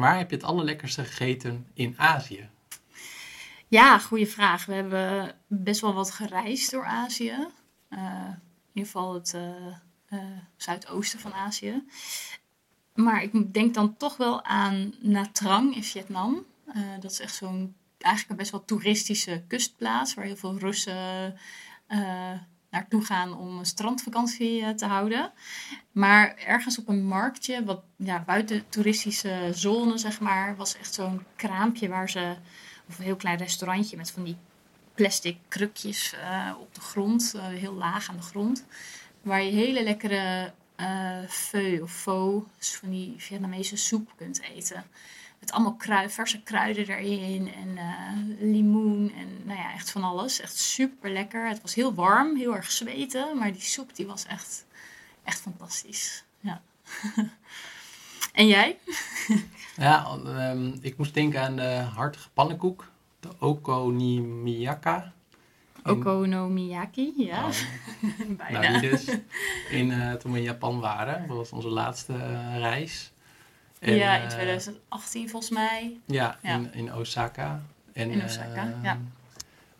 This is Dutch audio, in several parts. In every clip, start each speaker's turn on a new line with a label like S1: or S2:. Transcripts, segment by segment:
S1: Maar heb je het allerlekkerste gegeten in Azië?
S2: Ja, goede vraag. We hebben best wel wat gereisd door Azië. Uh, in ieder geval het uh, uh, zuidoosten van Azië. Maar ik denk dan toch wel aan Nha Trang in Vietnam. dat is echt zo'n eigenlijk een best wel toeristische kustplaats waar heel veel Russen naartoe gaan om een strandvakantie te houden. Maar ergens op een marktje, wat ja, buiten toeristische zone, zeg maar, was echt zo'n kraampje waar ze of een heel klein restaurantje met van die plastic krukjes uh, op de grond, uh, heel laag aan de grond. Waar je hele lekkere uh, feu of pho, dus van die Vietnamese soep kunt eten. Met allemaal krui, verse kruiden erin en limoen en nou ja, echt van alles. Echt super lekker. Het was heel warm, heel erg zweten, maar die soep die was echt, echt fantastisch. Ja. en jij?
S1: Ja, um, ik moest denken aan de hartige pannenkoek. De okonomiyaka.
S2: Okonomiyaki, ja. Oh,
S1: Bijna. Nou, die dus. In, uh, toen we in Japan waren. Dat was onze laatste uh, reis.
S2: En, ja, in 2018 uh, volgens mij.
S1: Ja, ja. In, in, Osaka.
S2: En, in Osaka, ja.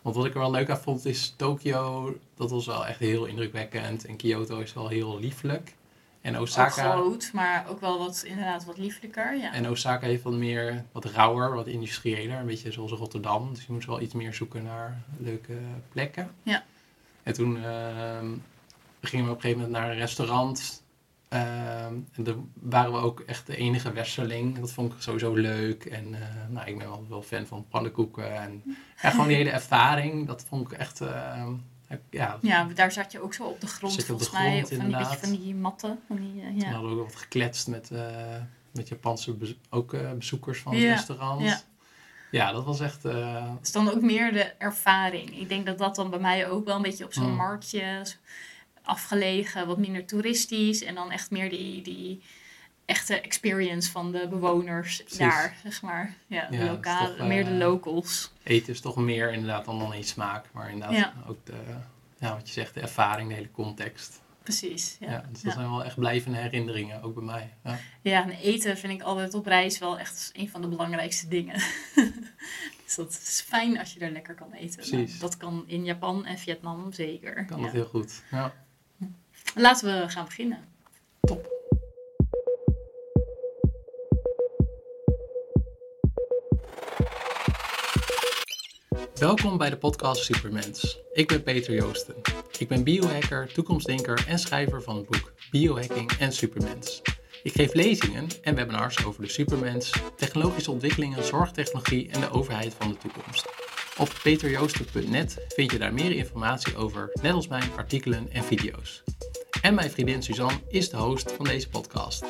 S1: Want wat ik er wel leuk aan vond is Tokio, dat was wel echt heel indrukwekkend. En Kyoto is wel heel lieflijk. En Osaka...
S2: Ook groot, maar ook wel wat, inderdaad wat lieflijker. Ja.
S1: En Osaka heeft wat meer, wat rauwer, wat industriëler. Een beetje zoals Rotterdam. Dus je moet wel iets meer zoeken naar leuke plekken.
S2: Ja.
S1: En toen uh, gingen we op een gegeven moment naar een restaurant. Uh, en daar waren we ook echt de enige westerling. Dat vond ik sowieso leuk. En uh, nou, ik ben wel, wel fan van pannenkoeken. En, en gewoon die hele ervaring, dat vond ik echt ehm, ja,
S2: ja, daar zat je ook zo op de grond volgens de mij. Of van die, beetje van die matten. Van die, uh, ja.
S1: Toen hadden we ook wat gekletst met, met Japanse ook, bezoekers van het restaurant. Ja. ja, dat was echt... Het
S2: is dan ook meer de ervaring. Ik denk dat dat dan bij mij ook wel een beetje op zo'n mm. marktje afgelegen, wat minder toeristisch. En dan echt meer die, die echte experience van de bewoners daar, zeg maar. Ja, lokale, meer de locals.
S1: Eten is toch meer inderdaad dan alleen smaak, maar inderdaad ook de, ja, wat je zegt, de ervaring, de hele context.
S2: Precies, ja.
S1: dus dat zijn wel echt blijvende herinneringen, ook bij mij. Ja.
S2: ja, en eten vind ik altijd op reis wel echt een van de belangrijkste dingen. dus dat is fijn als je er lekker kan eten. Precies. dat kan in Japan en Vietnam zeker.
S1: Kan dat heel goed, ja.
S2: Laten we gaan beginnen.
S1: Top. Welkom bij de podcast Supermens. Ik ben Peter Joosten. Ik ben biohacker, toekomstdenker en schrijver van het boek Biohacking en Supermens. Ik geef lezingen en webinars over de supermens, technologische ontwikkelingen, zorgtechnologie en de overheid van de toekomst. Op peterjoosten.net vind je daar meer informatie over, net als mijn artikelen en video's. En mijn vriendin Suzanne is de host van deze podcast.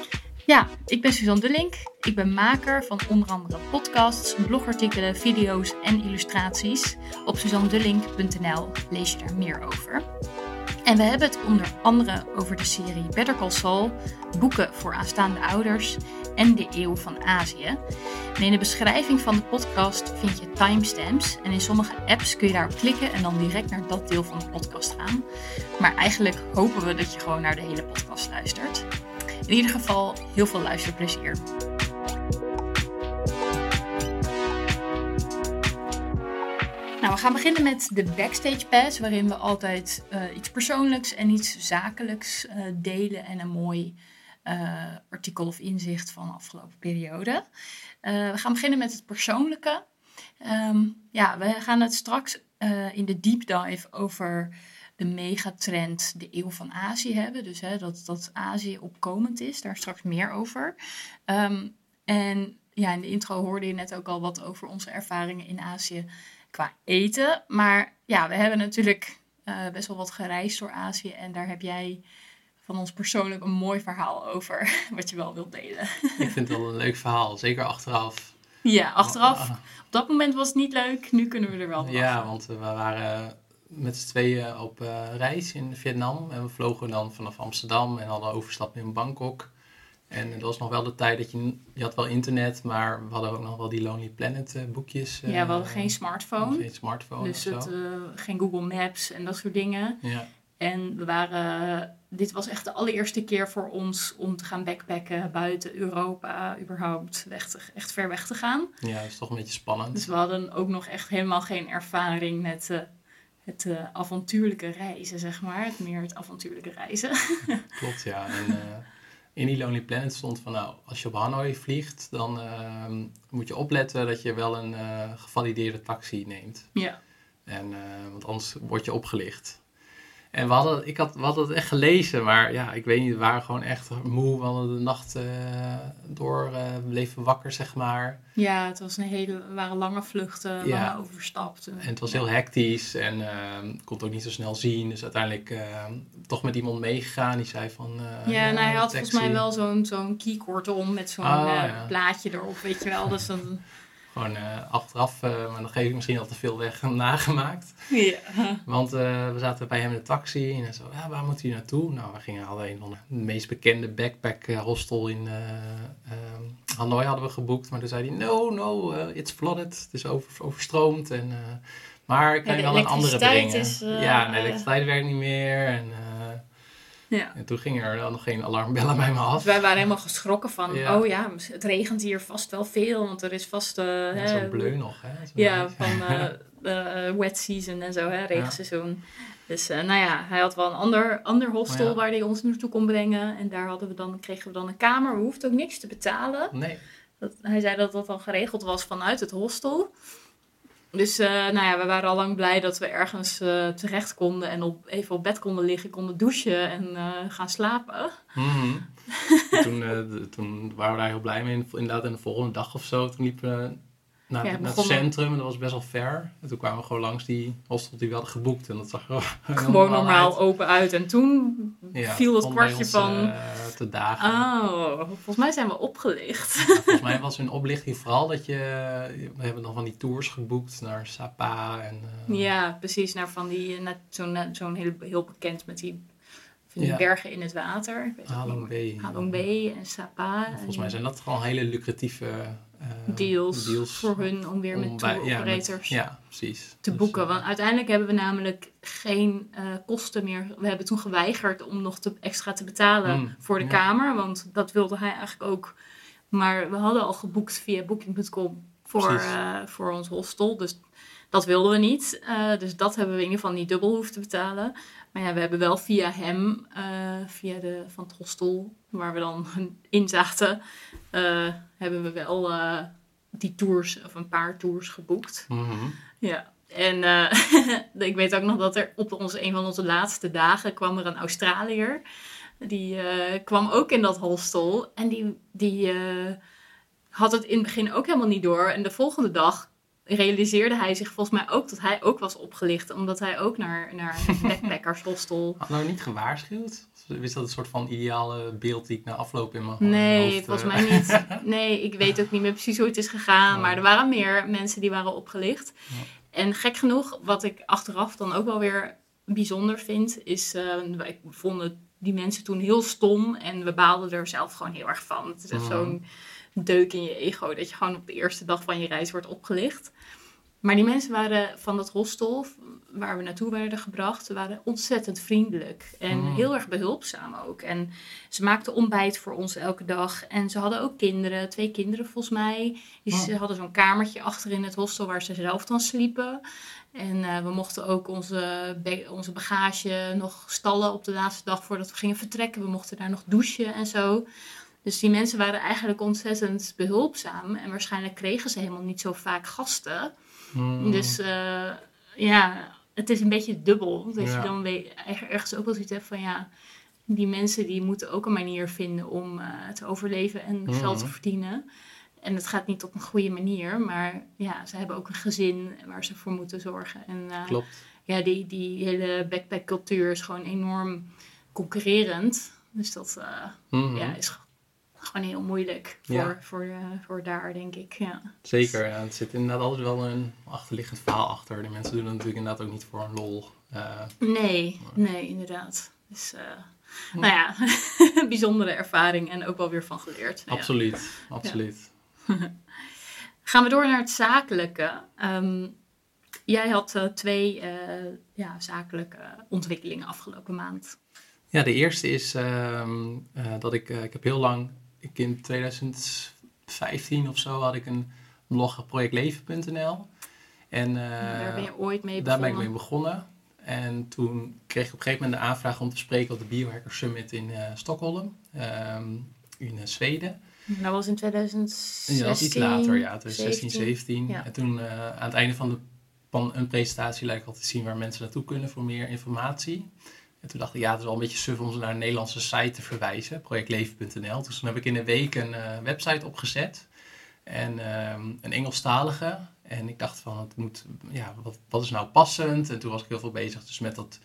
S2: Ja, ik ben Suzanne Dullink. Ik ben maker van onder andere podcasts, blogartikelen, video's en illustraties. Op suzannedullink.nl lees je daar meer over. En we hebben het onder andere over de serie Better Call Saul, boeken voor aanstaande ouders en de eeuw van Azië. En in de beschrijving van de podcast vind je timestamps. En in sommige apps kun je daarop klikken en dan direct naar dat deel van de podcast gaan. Maar eigenlijk hopen we dat je gewoon naar de hele podcast luistert. In ieder geval heel veel luisterplezier. Nou, we gaan beginnen met de Backstage Pass, waarin we altijd uh, iets persoonlijks en iets zakelijks uh, delen en een mooi uh, artikel of inzicht van de afgelopen periode. we gaan beginnen met het persoonlijke. Um, ja, we gaan het straks in de deep dive over de megatrend de eeuw van Azië hebben. Dus hè, dat, dat Azië opkomend is, daar straks meer over. Um, en ja, in de intro hoorde je net ook al wat over onze ervaringen in Azië qua eten. Maar ja, we hebben natuurlijk best wel wat gereisd door Azië. En daar heb jij van ons persoonlijk een mooi verhaal over, wat je wel wilt delen.
S1: Ik vind het wel een leuk verhaal, zeker achteraf.
S2: Ja, achteraf. Op dat moment was het niet leuk, nu kunnen we er wel
S1: van Ja, want we waren met z'n tweeën op uh, reis in Vietnam. En we vlogen dan vanaf Amsterdam en hadden overstap in Bangkok. En dat was nog wel de tijd dat je... Je had wel internet, maar we hadden ook nog wel die Lonely Planet uh, boekjes.
S2: Uh, ja, we hadden geen smartphone.
S1: Geen smartphone
S2: Dus het, geen Google Maps en dat soort dingen.
S1: Ja.
S2: En we waren dit was echt de allereerste keer voor ons om te gaan backpacken buiten Europa, überhaupt weg te, echt ver weg te gaan.
S1: Ja, dat is toch een beetje spannend.
S2: Dus we hadden ook nog echt helemaal geen ervaring met uh, het uh, avontuurlijke reizen, zeg maar. Het meer het avontuurlijke reizen.
S1: Klopt, ja. En, uh, in die Lonely Planet stond van, nou, als je op Hanoi vliegt, dan ehm, moet je opletten dat je wel een gevalideerde taxi neemt.
S2: Ja.
S1: En, want anders word je opgelicht. En we hadden, ik had, we hadden het echt gelezen, maar ja, ik weet niet, we waren gewoon echt moe. We hadden de nacht uh, door, uh, bleven wakker, zeg maar.
S2: Ja, het was een hele, waren lange vluchten, ja. lange overstapt.
S1: En het was heel hectisch en uh, kon het ook niet zo snel zien. Dus uiteindelijk toch met iemand meegegaan die zei van...
S2: ja, nou, hij had volgens mij wel zo'n zo'n keycord om met zo'n oh, ja. plaatje erop, weet je wel. Dus dan
S1: gewoon uh, achteraf, uh, maar dan geef ik misschien al te veel weg, nagemaakt.
S2: Ja.
S1: Want uh, we zaten bij hem in de taxi en hij zo, ja, waar moet hij naartoe? Nou, we gingen alleen van de meest bekende backpack hostel in Hanoi hadden we geboekt. Maar toen zei hij, no, no, it's flooded. Het is over, overstroomd. En, maar kan je wel een andere brengen?
S2: Is,
S1: ja, de elektriciteit werkt niet meer. En,
S2: ja.
S1: En toen gingen er dan nog geen alarmbellen bij me af.
S2: Dus wij waren helemaal geschrokken van, ja. oh ja, het regent hier vast wel veel, want er is vast... Uh,
S1: ja, Zo'n bleu nog, hè?
S2: ja, van uh, wet season en zo, hè, regenseizoen. Dus nou ja, hij had wel een ander, ander hostel oh, waar hij ons naartoe kon brengen. En daar hadden we dan, kregen we dan een kamer. We hoefden ook niks te betalen.
S1: Nee.
S2: Dat, hij zei dat dat al geregeld was vanuit het hostel. Dus uh, nou ja, we waren al lang blij dat we ergens uh, terecht konden en op, even op bed konden liggen, konden douchen en uh, gaan slapen.
S1: Mm -hmm. toen, toen waren we daar heel blij mee. Inderdaad, in de volgende dag of zo, toen liepen we naar, ja, naar het centrum en dat was best wel ver. En toen kwamen we gewoon langs die hostel die we hadden geboekt en dat zag er
S2: gewoon normaal open uit. En toen
S1: ja,
S2: viel het kwartje
S1: ons,
S2: van...
S1: te dagen.
S2: Oh, volgens mij zijn we opgelicht.
S1: Ja, volgens mij was hun oplichting vooral dat je... We hebben dan van die tours geboekt naar Sapa en...
S2: Ja, precies. Naar van die... Zo'n zo'n heel, heel bekend met die van die bergen in het water.
S1: Halong Bay.
S2: Halong Bay en Sapa.
S1: Volgens mij zijn dat gewoon hele lucratieve
S2: uh, deals, deals, voor hun om weer met tour operators
S1: ja, ja, precies.
S2: te dus, boeken. Want uiteindelijk hebben we namelijk geen uh, kosten meer. We hebben toen geweigerd om nog te, extra te betalen mm, voor de ja. kamer. Want dat wilde hij eigenlijk ook. Maar we hadden al geboekt via booking.com voor, uh, voor ons hostel. Dus dat wilden we niet. dus dat hebben we in ieder geval niet dubbel hoeven te betalen. Maar ja, we hebben wel via hem, uh, via de van het hostel, waar we dan in zaten, uh, hebben we wel die tours, of een paar tours geboekt.
S1: Mm -hmm.
S2: Ja. En ik weet ook nog dat er op onze, een van onze laatste dagen kwam er een Australiër. Die kwam ook in dat hostel. En die, die had het in het begin ook helemaal niet door. En de volgende dag realiseerde hij zich volgens mij ook dat hij ook was opgelicht. Omdat hij ook naar, naar een backpackershostel...
S1: Had nou niet gewaarschuwd? Is dat een soort van ideale beeld die ik na afloop in mijn
S2: Nee,
S1: hoofd,
S2: volgens mij niet. Nee, ik weet ook niet meer precies hoe het is gegaan. Maar er waren meer mensen die waren opgelicht.
S1: Ja.
S2: En gek genoeg, wat ik achteraf dan ook wel weer bijzonder vind... is, uh, wij vonden die mensen toen heel stom. En we baalden er zelf gewoon heel erg van. Het is echt zo'n deuk in je ego. Dat je gewoon op de eerste dag van je reis wordt opgelicht. Maar die mensen waren van dat hostel waar we naartoe werden gebracht, waren ontzettend vriendelijk en
S1: Mm.
S2: heel erg behulpzaam ook. En ze maakten ontbijt voor ons elke dag. En ze hadden ook kinderen, twee kinderen volgens mij. Die
S1: Oh.
S2: Ze hadden zo'n kamertje achter in het hostel waar ze zelf dan sliepen. En eh, we mochten ook onze, onze bagage nog stallen op de laatste dag voordat we gingen vertrekken. We mochten daar nog douchen en zo. Dus die mensen waren eigenlijk ontzettend behulpzaam. En waarschijnlijk kregen ze helemaal niet zo vaak gasten.
S1: Mm.
S2: Dus eh, ja, het is een beetje dubbel. Dat
S1: Ja.
S2: je dan weer er- ergens ook wel zoiets hebt van ja, die mensen die moeten ook een manier vinden om eh, te overleven en geld te verdienen. En het gaat niet op een goede manier, maar ja, ze hebben ook een gezin waar ze voor moeten zorgen. En eh,
S1: Klopt.
S2: ja, die, die hele backpack-cultuur is gewoon enorm concurrerend. Dus dat eh,
S1: Mhm.
S2: ja, is gewoon heel moeilijk voor,
S1: Ja.
S2: voor, eh, voor daar, denk ik. Ja.
S1: Zeker, ja. Het zit inderdaad altijd wel een achterliggend verhaal achter. Die mensen doen het natuurlijk inderdaad ook niet voor een lol. Eh,
S2: Nee, nee, inderdaad. Dus, eh, nou ja, bijzondere ervaring en ook wel weer van geleerd. Ja.
S1: absoluut, absoluut.
S2: Gaan we door naar het zakelijke. Ehm, jij had twee ja, zakelijke ontwikkelingen afgelopen maand.
S1: Ja, de eerste is ehm, eh, dat ik, ik heb heel lang, ik in 2015 of zo had ik een blog projectleven.nl.
S2: En daar ben je ooit mee
S1: begonnen? Daar ben ik mee begonnen. En toen kreeg ik op een gegeven moment de aanvraag om te spreken op de Biohacker Summit in Stockholm, ehm, in Zweden.
S2: Dat was in 2016. Ja, dat was
S1: iets later, ja, 2016, 17. En toen aan het einde van de van een presentatie lijkt altijd te zien waar mensen naartoe kunnen voor meer informatie. En toen dacht ik, ja, het is wel een beetje suf om ze naar een Nederlandse site te verwijzen, projectleven.nl. Dus toen heb ik in een week een uh, website opgezet. En um, een Engelstalige. En ik dacht van, het moet, ja, wat, wat is nou passend? En toen was ik heel veel bezig dus met dat,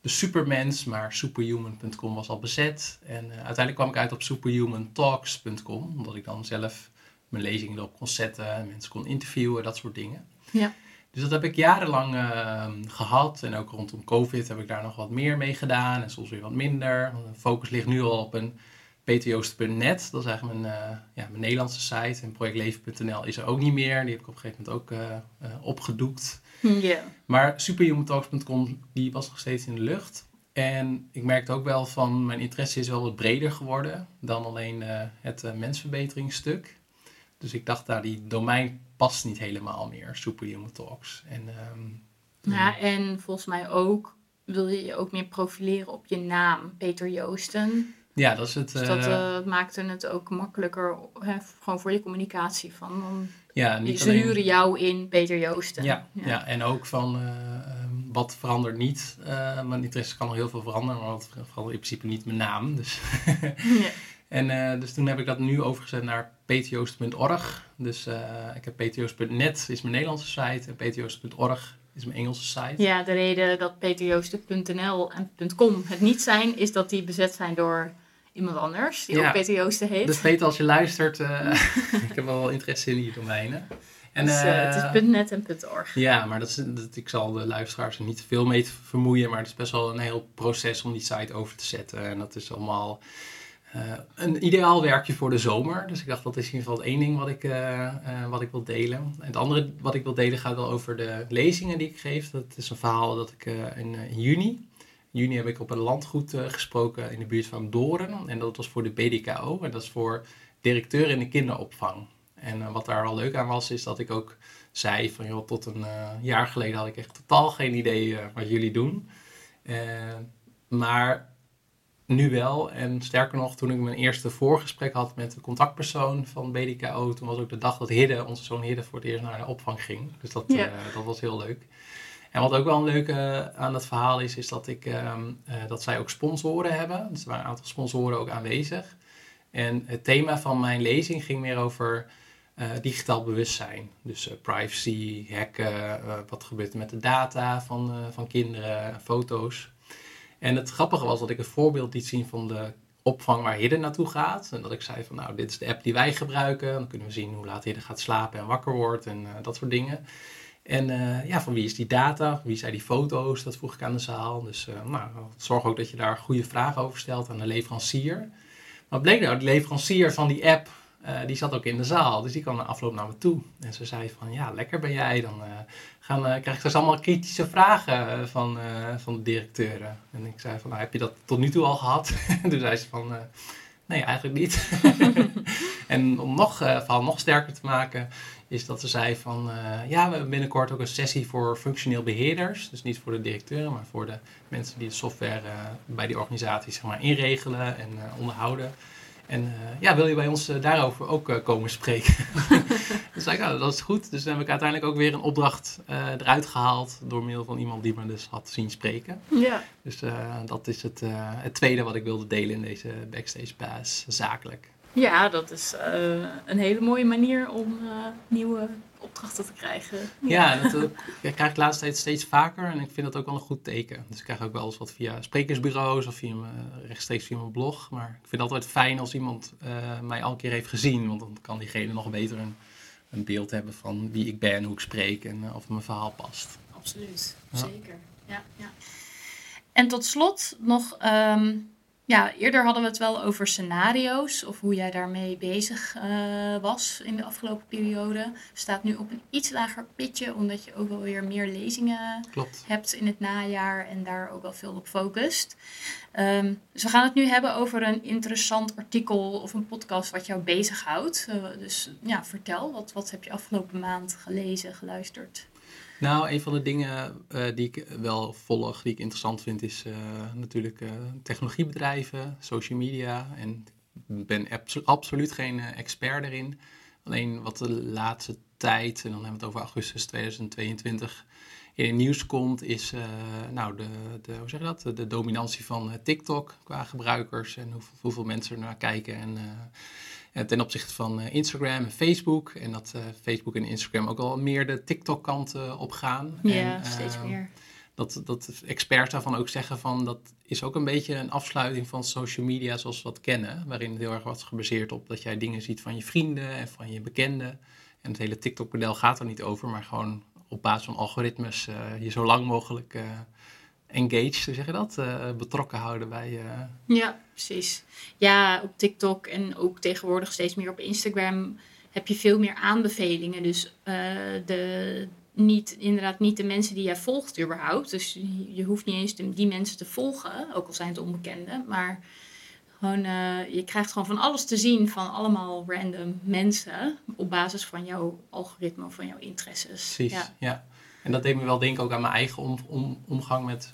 S1: de supermens, maar superhuman.com was al bezet. En uh, uiteindelijk kwam ik uit op superhumantalks.com, omdat ik dan zelf mijn lezingen erop kon zetten, mensen kon interviewen, dat soort dingen. Ja. Dus dat heb ik jarenlang uh, gehad. En ook rondom COVID heb ik daar nog wat meer mee gedaan. En soms weer wat minder. De focus ligt nu al op een peterjoost.net. Dat is eigenlijk mijn, uh, ja, mijn Nederlandse site. En projectleven.nl is er ook niet meer. Die heb ik op een gegeven moment ook uh, opgedoekt. Yeah. Maar superhumantalks.com die was nog steeds in de lucht. En ik merkte ook wel van mijn interesse is wel wat breder geworden dan alleen het mensverbeteringsstuk. Dus ik dacht daar, die domein past niet helemaal meer, Superhuman Talks. En, um,
S2: ja, en volgens mij ook wil je je ook meer profileren op je naam, Peter Joosten.
S1: Ja, dat is het.
S2: Dus dat uh, maakte het ook makkelijker, hè, gewoon voor je communicatie. Van, dan, ja, niet ze huren jou in, Peter Joosten.
S1: Ja, ja. en ook van uh, wat verandert niet. Uh, mijn interesse kan nog heel veel veranderen, maar wat verandert in principe niet mijn naam. Dus ja. En uh, dus toen heb ik dat nu overgezet naar ptjoost.org. Dus uh, ik heb ptjoost.net is mijn Nederlandse site en ptjoost.org is mijn Engelse site.
S2: Ja, de reden dat ptjoosten.nl en .com het niet zijn, is dat die bezet zijn door iemand anders die ja. ook Peter Joosten heet.
S1: Dus Peter, als je luistert, uh, ik heb wel interesse in die domeinen.
S2: En, dus, het is .net en .org.
S1: Ja, maar dat is, dat, ik zal de luisteraars er niet veel mee vermoeien, maar het is best wel een heel proces om die site over te zetten. En dat is allemaal een ideaal werkje voor de zomer. Dus ik dacht, dat is in ieder geval één ding wat ik, uh, uh, wat ik wil delen. En het andere wat ik wil delen gaat wel over de lezingen die ik geef. Dat is een verhaal dat ik in, in, juni... Juni heb ik op een landgoed gesproken in de buurt van Doren. En dat was voor de BDKO. En dat is voor directeur in de kinderopvang. En wat daar al leuk aan was, is dat ik ook zei van... joh, tot een jaar geleden had ik echt totaal geen idee wat jullie doen. maar nu wel. En sterker nog, toen ik mijn eerste voorgesprek had met de contactpersoon van BDKO, toen was ook de dag dat Hidde, onze zoon Hidde, voor het eerst naar de opvang ging. Dus dat, eh, dat was heel leuk. En wat ook wel een leuke aan het verhaal is, is dat, ik, ehm, eh, dat zij ook sponsoren hebben. Dus er waren een aantal sponsoren ook aanwezig. En het thema van mijn lezing ging meer over uh, digitaal bewustzijn. Dus privacy, hacken, wat gebeurt er met de data van, van kinderen, foto's. En het grappige was dat ik een voorbeeld liet zien van de opvang waar Hidde naartoe gaat. En dat ik zei van nou, dit is de app die wij gebruiken. Dan kunnen we zien hoe laat Hidde gaat slapen en wakker wordt en uh, dat soort dingen. En uh, ja, van wie is die data? Wie zijn die foto's? Dat vroeg ik aan de zaal. Dus uh, nou, zorg ook dat je daar goede vragen over stelt aan de leverancier. Maar bleek nou, de leverancier van die app die zat ook in de zaal, dus die kwam na afloop naar me toe. En ze zei van, ja, lekker ben jij. Dan gaan, uh, krijg ik straks allemaal kritische vragen van, van de directeuren. En ik zei van, nou, heb je dat tot nu toe al gehad? en toen zei ze van, nee, eigenlijk niet. en om nog, verhaal nog sterker te maken, is dat ze zei van, ja, we hebben binnenkort ook een sessie voor functioneel beheerders. Dus niet voor de directeuren, maar voor de mensen die de software bij die organisaties zeg maar, inregelen en onderhouden. En uh, ja, wil je bij ons uh, daarover ook uh, komen spreken? dus zei ik, nou, dat is goed. Dus dan heb ik uiteindelijk ook weer een opdracht eruit gehaald door middel van iemand die me dus had zien spreken. Ja. Dus dat is het, het tweede wat ik wilde delen in deze Backstage Pass, zakelijk.
S2: Ja, dat is een hele mooie manier om nieuwe opdrachten te krijgen.
S1: Ja, dat, dat krijg ik de laatste tijd steeds vaker en ik vind dat ook wel een goed teken. Dus ik krijg ook wel eens wat via sprekersbureaus of via rechtstreeks via mijn blog. Maar ik vind het altijd fijn als iemand uh, mij al een keer heeft gezien, want dan kan diegene nog beter een, een beeld hebben van wie ik ben, hoe ik spreek en uh, of mijn verhaal past.
S2: Absoluut, zeker. Ja, ja. En tot slot nog um, Ja, eerder hadden we het wel over scenario's of hoe jij daarmee bezig uh, was in de afgelopen periode. Staat nu op een iets lager pitje, omdat je ook wel weer meer lezingen
S1: Klopt.
S2: hebt in het najaar en daar ook wel veel op focust. Um, dus we gaan het nu hebben over een interessant artikel of een podcast wat jou bezighoudt. Uh, dus ja, vertel, wat, wat heb je afgelopen maand gelezen, geluisterd?
S1: Nou, een van de dingen uh, die ik wel volg, die ik interessant vind, is uh, natuurlijk uh, technologiebedrijven, social media. En ik ben abso absoluut geen expert erin. Alleen wat de laatste tijd, en dan hebben we het over augustus 2022, in het nieuws komt, is nou, de, de, hoe zeg je dat? de dominantie van TikTok qua gebruikers en hoeveel, hoeveel mensen er naar kijken. En, eh, ten opzichte van eh, Instagram en Facebook. En dat eh, Facebook en Instagram ook al meer de TikTok-kant op gaan.
S2: Ja, en, steeds meer.
S1: Dat, dat experts daarvan ook zeggen van dat is ook een beetje een afsluiting van social media zoals we dat kennen. Waarin het heel erg wat gebaseerd op dat jij dingen ziet van je vrienden en van je bekenden. En het hele TikTok-model gaat er niet over, maar gewoon op basis van algoritmes uh, je zo lang mogelijk uh, engaged, hoe zeg je dat? Uh, betrokken houden bij.
S2: Uh... Ja, precies. Ja, op TikTok en ook tegenwoordig steeds meer op Instagram heb je veel meer aanbevelingen. Dus uh, de, niet, inderdaad niet de mensen die jij volgt überhaupt. Dus je hoeft niet eens die mensen te volgen, ook al zijn het onbekenden. Maar gewoon, je krijgt gewoon van alles te zien van allemaal random mensen op basis van jouw algoritme, van jouw interesses.
S1: Precies, ja. ja. En dat deed me wel denken ook aan mijn eigen om, om, omgang met,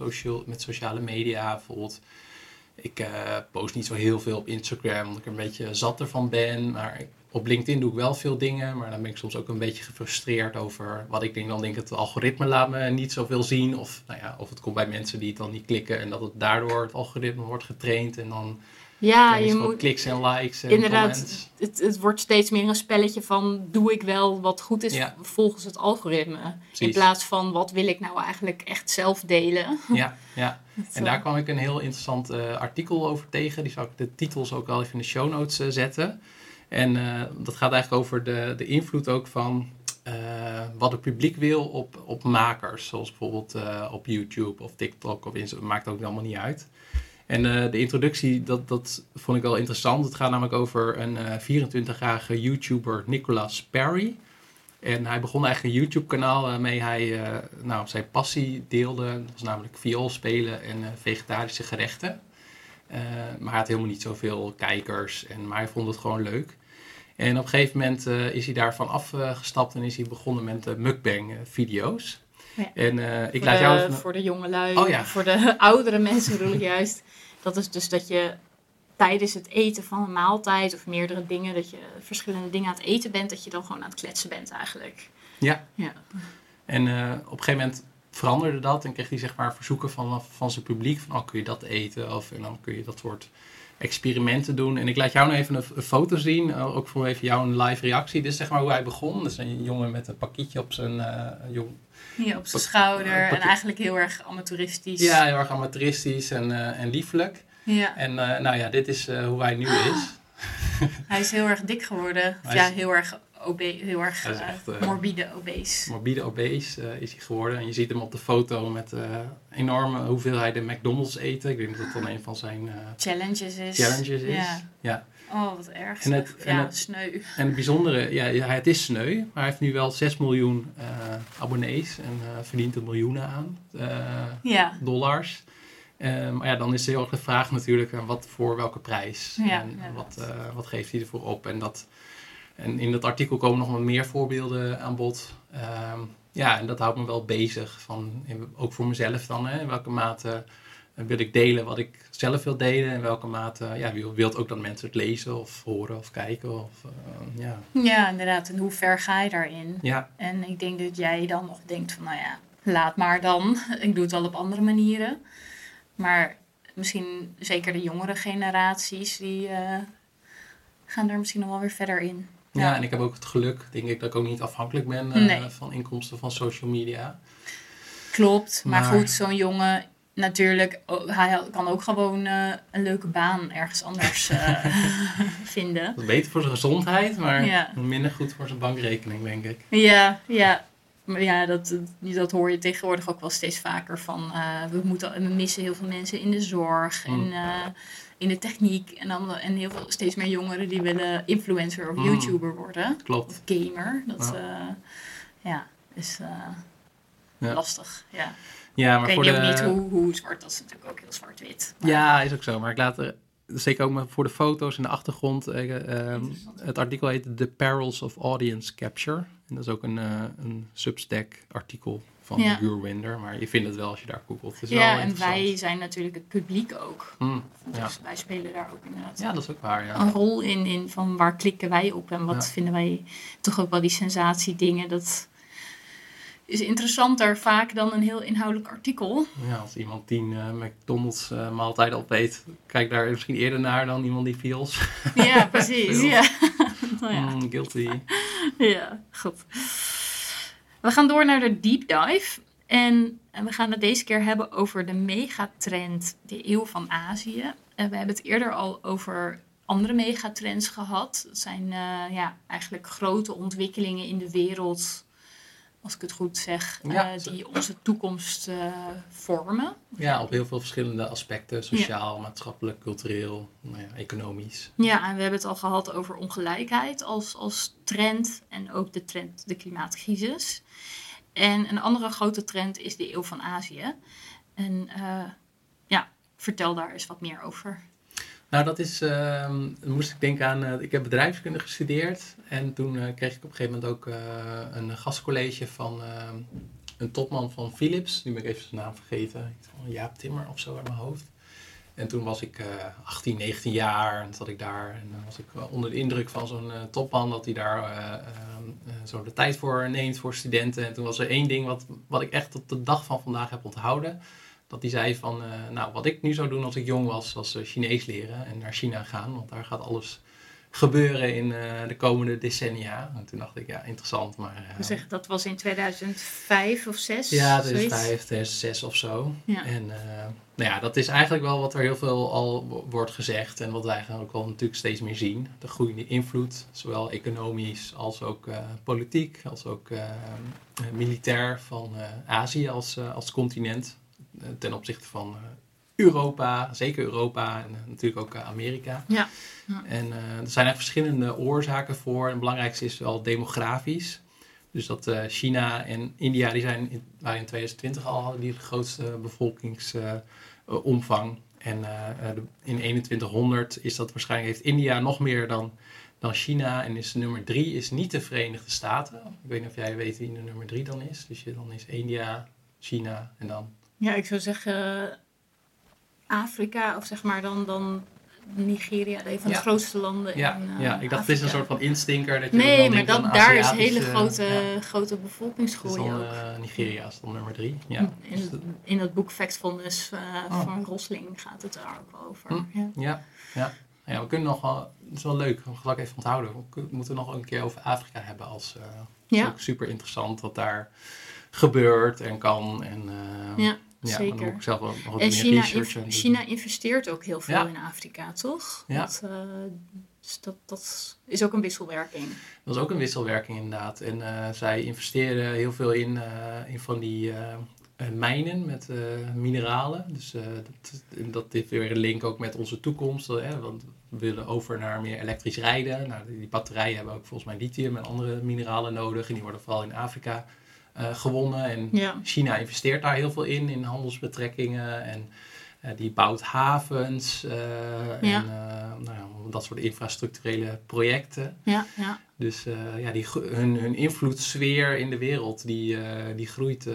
S1: met sociale media. Bijvoorbeeld, ik uh, post niet zo heel veel op Instagram, omdat ik er een beetje zat ervan ben. Maar op LinkedIn doe ik wel veel dingen, maar dan ben ik soms ook een beetje gefrustreerd over wat ik denk. Dan denk ik, het algoritme laat me niet zoveel zien. Of, nou ja, of het komt bij mensen die het dan niet klikken en dat het daardoor het algoritme wordt getraind. En dan
S2: ja, je moet.
S1: Kliks en likes. En
S2: inderdaad, het, het wordt steeds meer een spelletje van: doe ik wel wat goed is volgens het algoritme? In plaats van wat wil ik nou eigenlijk echt zelf delen?
S1: Ja, ja. en daar kwam ik een heel interessant uh, artikel over tegen. Die zal ik de titels ook wel even in de show notes uh, zetten. En uh, dat gaat eigenlijk over de, de invloed ook van wat het publiek wil op, op makers. Zoals bijvoorbeeld op YouTube of TikTok of Instagram. Maakt ook allemaal niet uit. En uh, de introductie, dat, dat vond ik wel interessant. Het gaat namelijk over een uh, 24-jarige YouTuber, Nicolas Perry. En hij begon eigenlijk een YouTube-kanaal waarmee hij uh, nou, zijn passie deelde. Dat was namelijk viool spelen en vegetarische gerechten. maar hij had helemaal niet zoveel kijkers, en, maar hij vond het gewoon leuk. En op een gegeven moment is hij daarvan afgestapt en is hij begonnen met mukbang-video's.
S2: Ja. En uh, ik laat jou Voor de jonge lui, oh, ja. voor de oudere mensen bedoel ik juist. Dat is dus dat je tijdens het eten van een maaltijd of meerdere dingen, dat je verschillende dingen aan het eten bent, dat je dan gewoon aan het kletsen bent eigenlijk.
S1: Ja. ja. En uh, op een gegeven moment veranderde dat en kreeg hij zeg maar verzoeken van, van zijn publiek van, oh kun je dat eten? Of en dan kun je dat soort experimenten doen. En ik laat jou nog even een, foto zien, uh, ook voor even jouw live reactie. Dit is zeg maar hoe hij begon. Is een jongen met een pakketje op zijn, uh, jong,
S2: ja, op zijn schouder en eigenlijk heel erg amateuristisch.
S1: Ja, heel erg amateuristisch en, uh, en lieflijk. Ja. En uh, nou ja, dit is uh, hoe hij nu is.
S2: hij is heel erg dik geworden. Of ja, heel erg, obe heel erg echt, morbide obese.
S1: Morbide obese is hij geworden. En je ziet hem op de foto met enorme hoeveelheden McDonald's eten. Ik denk dat dat dan een van zijn
S2: challenges is.
S1: Challenges is. Ja. ja.
S2: Oh, wat erg. En het, ja, het, sneu.
S1: En het bijzondere, ja, het is sneu, maar hij heeft nu wel 6 miljoen uh, abonnees en uh, verdient er miljoenen aan uh, ja. dollars. maar ja, dan is heel erg de vraag natuurlijk, wat voor welke prijs? Ja, en wat, wat geeft hij ervoor op? En, dat, en in dat artikel komen nog wat meer voorbeelden aan bod. Ehm, ja, en dat houdt me wel bezig, van, ook voor mezelf dan, hè, in welke mate wil ik delen wat ik zelf wil delen. In welke mate ja, wil, wilt ook dat mensen het lezen of horen of kijken. Of, uh, ja.
S2: ja, inderdaad. En hoe ver ga je daarin? Ja. En ik denk dat jij dan nog denkt van, nou ja, laat maar dan. Ik doe het wel op andere manieren. Maar misschien zeker de jongere generaties, die uh, gaan er misschien nog wel weer verder in.
S1: Ja. ja. en ik heb ook het geluk, denk ik, dat ik ook niet afhankelijk ben uh, nee. van inkomsten van social media.
S2: Klopt, maar, maar goed, zo'n jongen natuurlijk, hij kan ook gewoon uh, een leuke baan ergens anders uh, vinden.
S1: beter voor zijn gezondheid, maar minder goed voor zijn bankrekening, denk ik.
S2: Ja, ja. Maar ja, dat, dat hoor je tegenwoordig ook wel steeds vaker van eh, we, moeten, we missen heel veel mensen in de zorg
S1: Mm.
S2: en eh, in de techniek. En, dan, en heel veel, steeds meer jongeren die willen influencer of
S1: Mm.
S2: YouTuber worden.
S1: Klopt.
S2: Of gamer. Dat
S1: Ja.
S2: ja, is eh,
S1: Ja.
S2: lastig. Ja.
S1: Ja,
S2: Ik
S1: maar
S2: weet
S1: voor de...
S2: ook niet hoe, hoe zwart, dat is natuurlijk ook heel zwart-wit. Maar-
S1: Ja, is ook zo. Maar ik laat er zeker ook maar voor de foto's en de achtergrond. eh, ehm,
S2: Interessant.
S1: het artikel heet The Perils of Audience Capture. En dat is ook een, eh, een Substack artikel van
S2: Ja.
S1: Gurwinder. Maar je vindt het wel als je daar googelt.
S2: Ja, en wij zijn natuurlijk het publiek ook.
S1: Hmm, ja.
S2: Dus wij spelen daar ook inderdaad
S1: ja, dat is ook waar. Ja.
S2: een rol in, in van waar klikken wij op en wat
S1: Ja.
S2: vinden wij toch ook wel die sensatiedingen. Dat is interessanter vaak dan een heel inhoudelijk artikel.
S1: Ja, als iemand tien eh, McDonald's eh, maaltijden opeet, kijk daar misschien eerder naar dan iemand die Fiels.
S2: Ja, precies. Ja. nou ja.
S1: Mm, guilty.
S2: ja, goed. We gaan door naar de deep dive. En en we gaan het deze keer hebben over de megatrend, de eeuw van Azië. En we hebben het eerder al over andere megatrends gehad. Dat zijn eh, ja, eigenlijk grote ontwikkelingen in de wereld, als ik het goed zeg,
S1: Ja,
S2: eh, die onze toekomst eh, vormen.
S1: Ja, op heel veel verschillende aspecten. Sociaal, maatschappelijk, cultureel, nou ja, economisch.
S2: Ja, en we hebben het al gehad over ongelijkheid als, als trend en ook de trend de klimaatcrisis. En een andere grote trend is de eeuw van Azië. En eh, ja, vertel daar eens wat meer over.
S1: Nou, dat is, dan moest ik denken aan, eh, ik heb bedrijfskunde gestudeerd. En toen eh, kreeg ik op een gegeven moment ook eh, een gastcollege van ehm, een topman van Philips. Nu ben ik even zijn naam vergeten. Jaap Timmer of zo uit mijn hoofd. En toen was ik eh 18, 19 jaar en zat ik daar. En dan was ik onder de indruk van zo'n topman dat hij daar eh, ehm, eh, zo de tijd voor neemt voor studenten. En toen was er één ding wat, wat ik echt tot de dag van vandaag heb onthouden. Dat hij zei van, eh, nou wat ik nu zou doen als ik jong was, was eh, Chinees leren en naar China gaan. Want daar gaat alles gebeuren in eh, de komende decennia. En toen dacht ik, ja interessant, maar...
S2: We zeggen dat was in 2005 of 6.
S1: ja, 2005, 2006 of zo.
S2: Ja.
S1: En nou ja, dat is eigenlijk wel wat er heel veel al wo- wordt gezegd. En wat wij eigenlijk ook wel natuurlijk steeds meer zien. De groeiende invloed, zowel economisch als ook politiek, als ook militair van Azië als, als continent. Eh, ten opzichte van eh, Europa, zeker Europa en eh, natuurlijk ook Amerika.
S2: Ja. Ja.
S1: En eh, er zijn eigenlijk verschillende oorzaken voor. En het belangrijkste is wel demografisch. Dus dat eh, China en India, die zijn in, waren in 2020 al hadden die de grootste bevolkingsomvang. en de- in 2100 is dat waarschijnlijk, heeft India nog meer dan, dan China. En is nummer drie is niet de Verenigde Staten. Ik weet niet of jij weet wie de nummer drie dan is. Dus je, dan is India, China en dan...
S2: ja, ik zou zeggen Afrika of zeg maar dan, dan Nigeria, een van de
S1: Ja.
S2: grootste landen
S1: Ja,
S2: in eh,
S1: ja ik dacht, het is een soort van instinker. Dat je
S2: Nee,
S1: dan
S2: maar dat, daar is hele grote,
S1: ja.
S2: grote
S1: Dus
S2: bevolkingsgroei
S1: dan,
S2: ook.
S1: eh, Nigeria is dan nummer drie. Ja. Dus
S2: In,
S1: dat-
S2: in dat boek Factfulness eh
S1: Oh.
S2: van Rosling gaat het daar ook over.
S1: Hm.
S2: Ja.
S1: Ja, ja. ja, we kunnen nog wel, het is wel leuk, we gaan even onthouden. We moeten nog een keer over Afrika hebben als, eh het is
S2: Ja.
S1: ook super interessant wat daar gebeurt en kan. En, eh,
S2: Ja,
S1: ja,
S2: zeker.
S1: ik zelf wel nog wat
S2: En
S1: meer
S2: China,
S1: research doen.
S2: China investeert ook heel veel
S1: Ja.
S2: in Afrika, toch?
S1: Ja.
S2: Dat, eh, dus dat, dat is ook een wisselwerking.
S1: Dat is ook een wisselwerking inderdaad. En eh, zij investeren heel veel in, eh, in van die mijnen met mineralen. Dus dat, dat heeft weer een link ook met onze toekomst. Hè, want we willen over naar meer elektrisch rijden. Nou, die, die batterijen hebben ook volgens mij lithium en andere mineralen nodig. En die worden vooral in Afrika eh, gewonnen. En
S2: Ja.
S1: China investeert daar heel veel in, in handelsbetrekkingen. En eh, die bouwt havens eh,
S2: Ja.
S1: en nou ja, dat soort infrastructurele projecten.
S2: Ja, ja.
S1: Dus ja, die, hun, hun invloedssfeer in de wereld, die, die groeit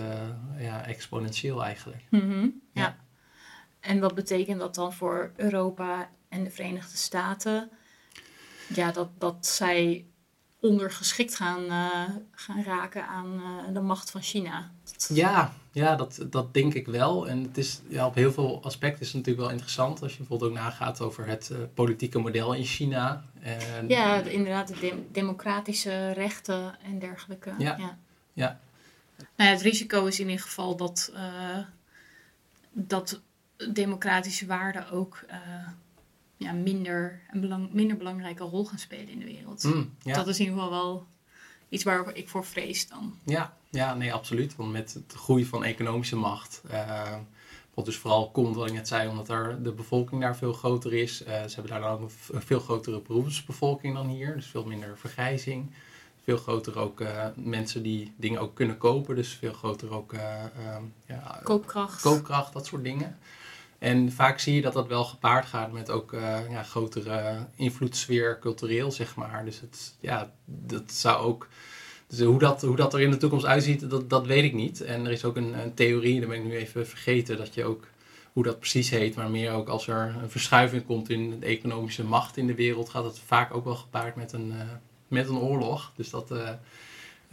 S1: ja, exponentieel eigenlijk.
S2: Ja.
S1: Ja.
S2: En wat betekent dat dan voor Europa en de Verenigde Staten? Ja, dat, dat zij ondergeschikt gaan, eh, gaan raken aan eh, de macht van China.
S1: Ja, ja dat, dat denk ik wel. En het is, ja, op heel veel aspecten is het natuurlijk wel interessant. Als je bijvoorbeeld ook nagaat over het eh, politieke model in China. En,
S2: Ja, de- inderdaad, de dem- democratische rechten en dergelijke.
S1: Ja.
S2: ja.
S1: Ja.
S2: Nou ja, het risico is in ieder geval dat, eh, dat democratische waarden ook eh, ja, minder, een belang, minder belangrijke rol gaan spelen in de wereld.
S1: Mm, ja.
S2: Dat is in ieder geval wel iets waar ik voor vrees dan.
S1: Ja, ja nee, absoluut. Want met de groei van economische macht, uh, wat dus vooral komt, wat ik net zei, omdat er de bevolking daar veel groter is. Uh, ze hebben daar dan ook een veel grotere beroepsbevolking dan hier, dus veel minder vergrijzing. Veel groter ook uh, mensen die dingen ook kunnen kopen, dus veel groter ook
S2: ja, koopkracht.
S1: koopkracht, dat soort dingen. En vaak zie je dat dat wel gepaard gaat met ook uh, ja, grotere invloedssfeer cultureel, zeg maar. Dus het, ja, dat zou ook... Dus hoe dat, hoe dat er in de toekomst uitziet, dat, dat weet ik niet. En er is ook een, theorie, dat ben ik nu even vergeten, dat je ook hoe dat precies heet, maar meer ook als er een verschuiving komt in de economische macht in de wereld, gaat het vaak ook wel gepaard met een, uh, met een oorlog. Dus dat, uh,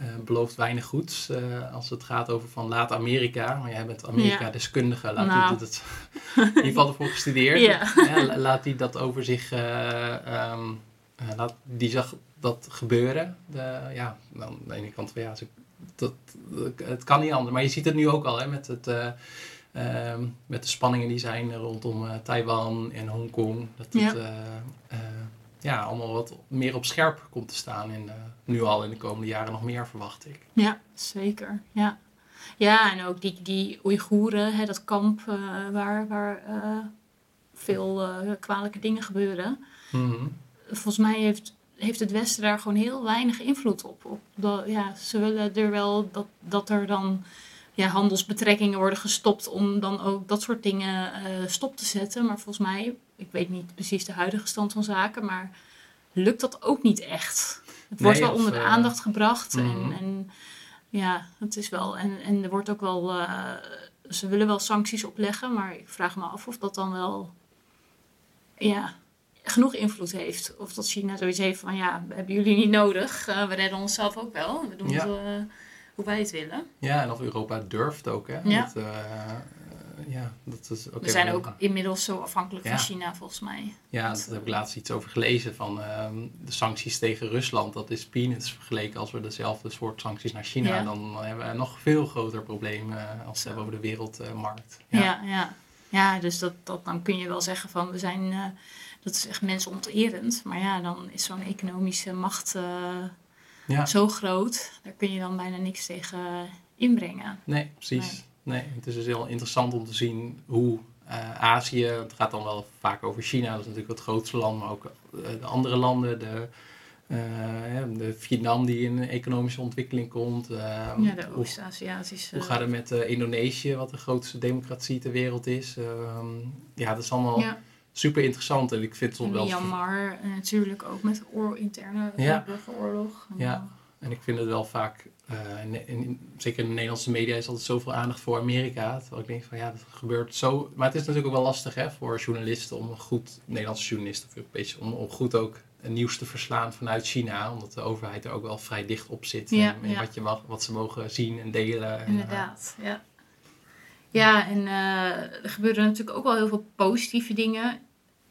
S1: uh, belooft weinig goeds uh, als het gaat over van laat Amerika, maar jij bent Amerika-deskundige, laat nou. die het in ieder geval ervoor gestudeerd, ja. ja laat die dat over zich, uh, um, laat die zag dat gebeuren. De, ja, aan de ene kant van ja, dat, het kan niet anders, maar je ziet het nu ook al hè, met het. Um, met de spanningen die zijn rondom Taiwan en Hongkong. Dat het, ja, allemaal wat meer op scherp komt te staan. En uh, nu al in de komende jaren nog meer, verwacht ik.
S2: Ja, zeker. Ja, ja en ook die, die Oeigoeren, hè, dat kamp uh, waar, waar uh, veel kwalijke dingen gebeuren. Mm -hmm. Volgens mij heeft, heeft het Westen daar gewoon heel weinig invloed op. op dat, ja, ze willen er wel dat, dat er dan ja, handelsbetrekkingen worden gestopt om dan ook dat soort dingen stop te zetten. Maar volgens mij ik weet niet precies de huidige stand van zaken, maar lukt dat ook niet echt. Het wordt wel onder de uh, aandacht gebracht. en, mhm. en, ja, het is wel. En, en er wordt ook wel. Uh, ze willen wel sancties opleggen, maar ik vraag me af of dat dan wel. Ja, genoeg invloed heeft. Of dat China zoiets heeft van ja, hebben jullie niet nodig. Uh, we redden onszelf ook wel. We doen ja. het hoe wij het willen.
S1: Ja, en of Europa durft ook. Hè?
S2: Ja.
S1: Dat, ja, dat is,
S2: we zijn ook inmiddels zo afhankelijk van China, volgens mij.
S1: Ja, daar heb ik laatst iets over gelezen van uh, de sancties tegen Rusland. Dat is peanuts vergeleken als we dezelfde soort sancties naar China. Ja. Dan hebben we een nog veel groter probleem uh, als we hebben over de wereldmarkt.
S2: ja. ja, ja. Ja, dus dat, dat, dan kun je wel zeggen van we zijn, uh, dat is echt mensonterend. Maar ja, dan is zo'n economische macht zo groot, daar kun je dan bijna niks tegen inbrengen.
S1: Nee, precies. Nee. Nee, het is dus heel interessant om te zien hoe uh, Azië, het gaat dan wel vaak over China, dat is natuurlijk het grootste land, maar ook uh, de andere landen, de, uh, de Vietnam die in economische ontwikkeling komt.
S2: ja, de Oost-Aziatische.
S1: Hoe, hoe, gaat het met Indonesië, wat de grootste democratie ter wereld is? Ehm, ja, dat is allemaal ja. super interessant en ik vind het wel...
S2: Myanmar natuurlijk ook met oor interne ja. burgeroorlog.
S1: Ja, en ik vind het wel vaak uh, in, in, zeker in de Nederlandse media is altijd zoveel aandacht voor Amerika. Terwijl ik denk van ja, dat gebeurt zo. Maar het is natuurlijk ook wel lastig hè, voor journalisten om een goed, Nederlandse journalist of Europees, om, om goed ook nieuws te verslaan vanuit China. Omdat de overheid er ook wel vrij dicht op zit. Ja, en, Wat, je mag, wat ze mogen zien en delen.
S2: Inderdaad, en, uh, ja. Ja, en uh, er gebeuren natuurlijk ook wel heel veel positieve dingen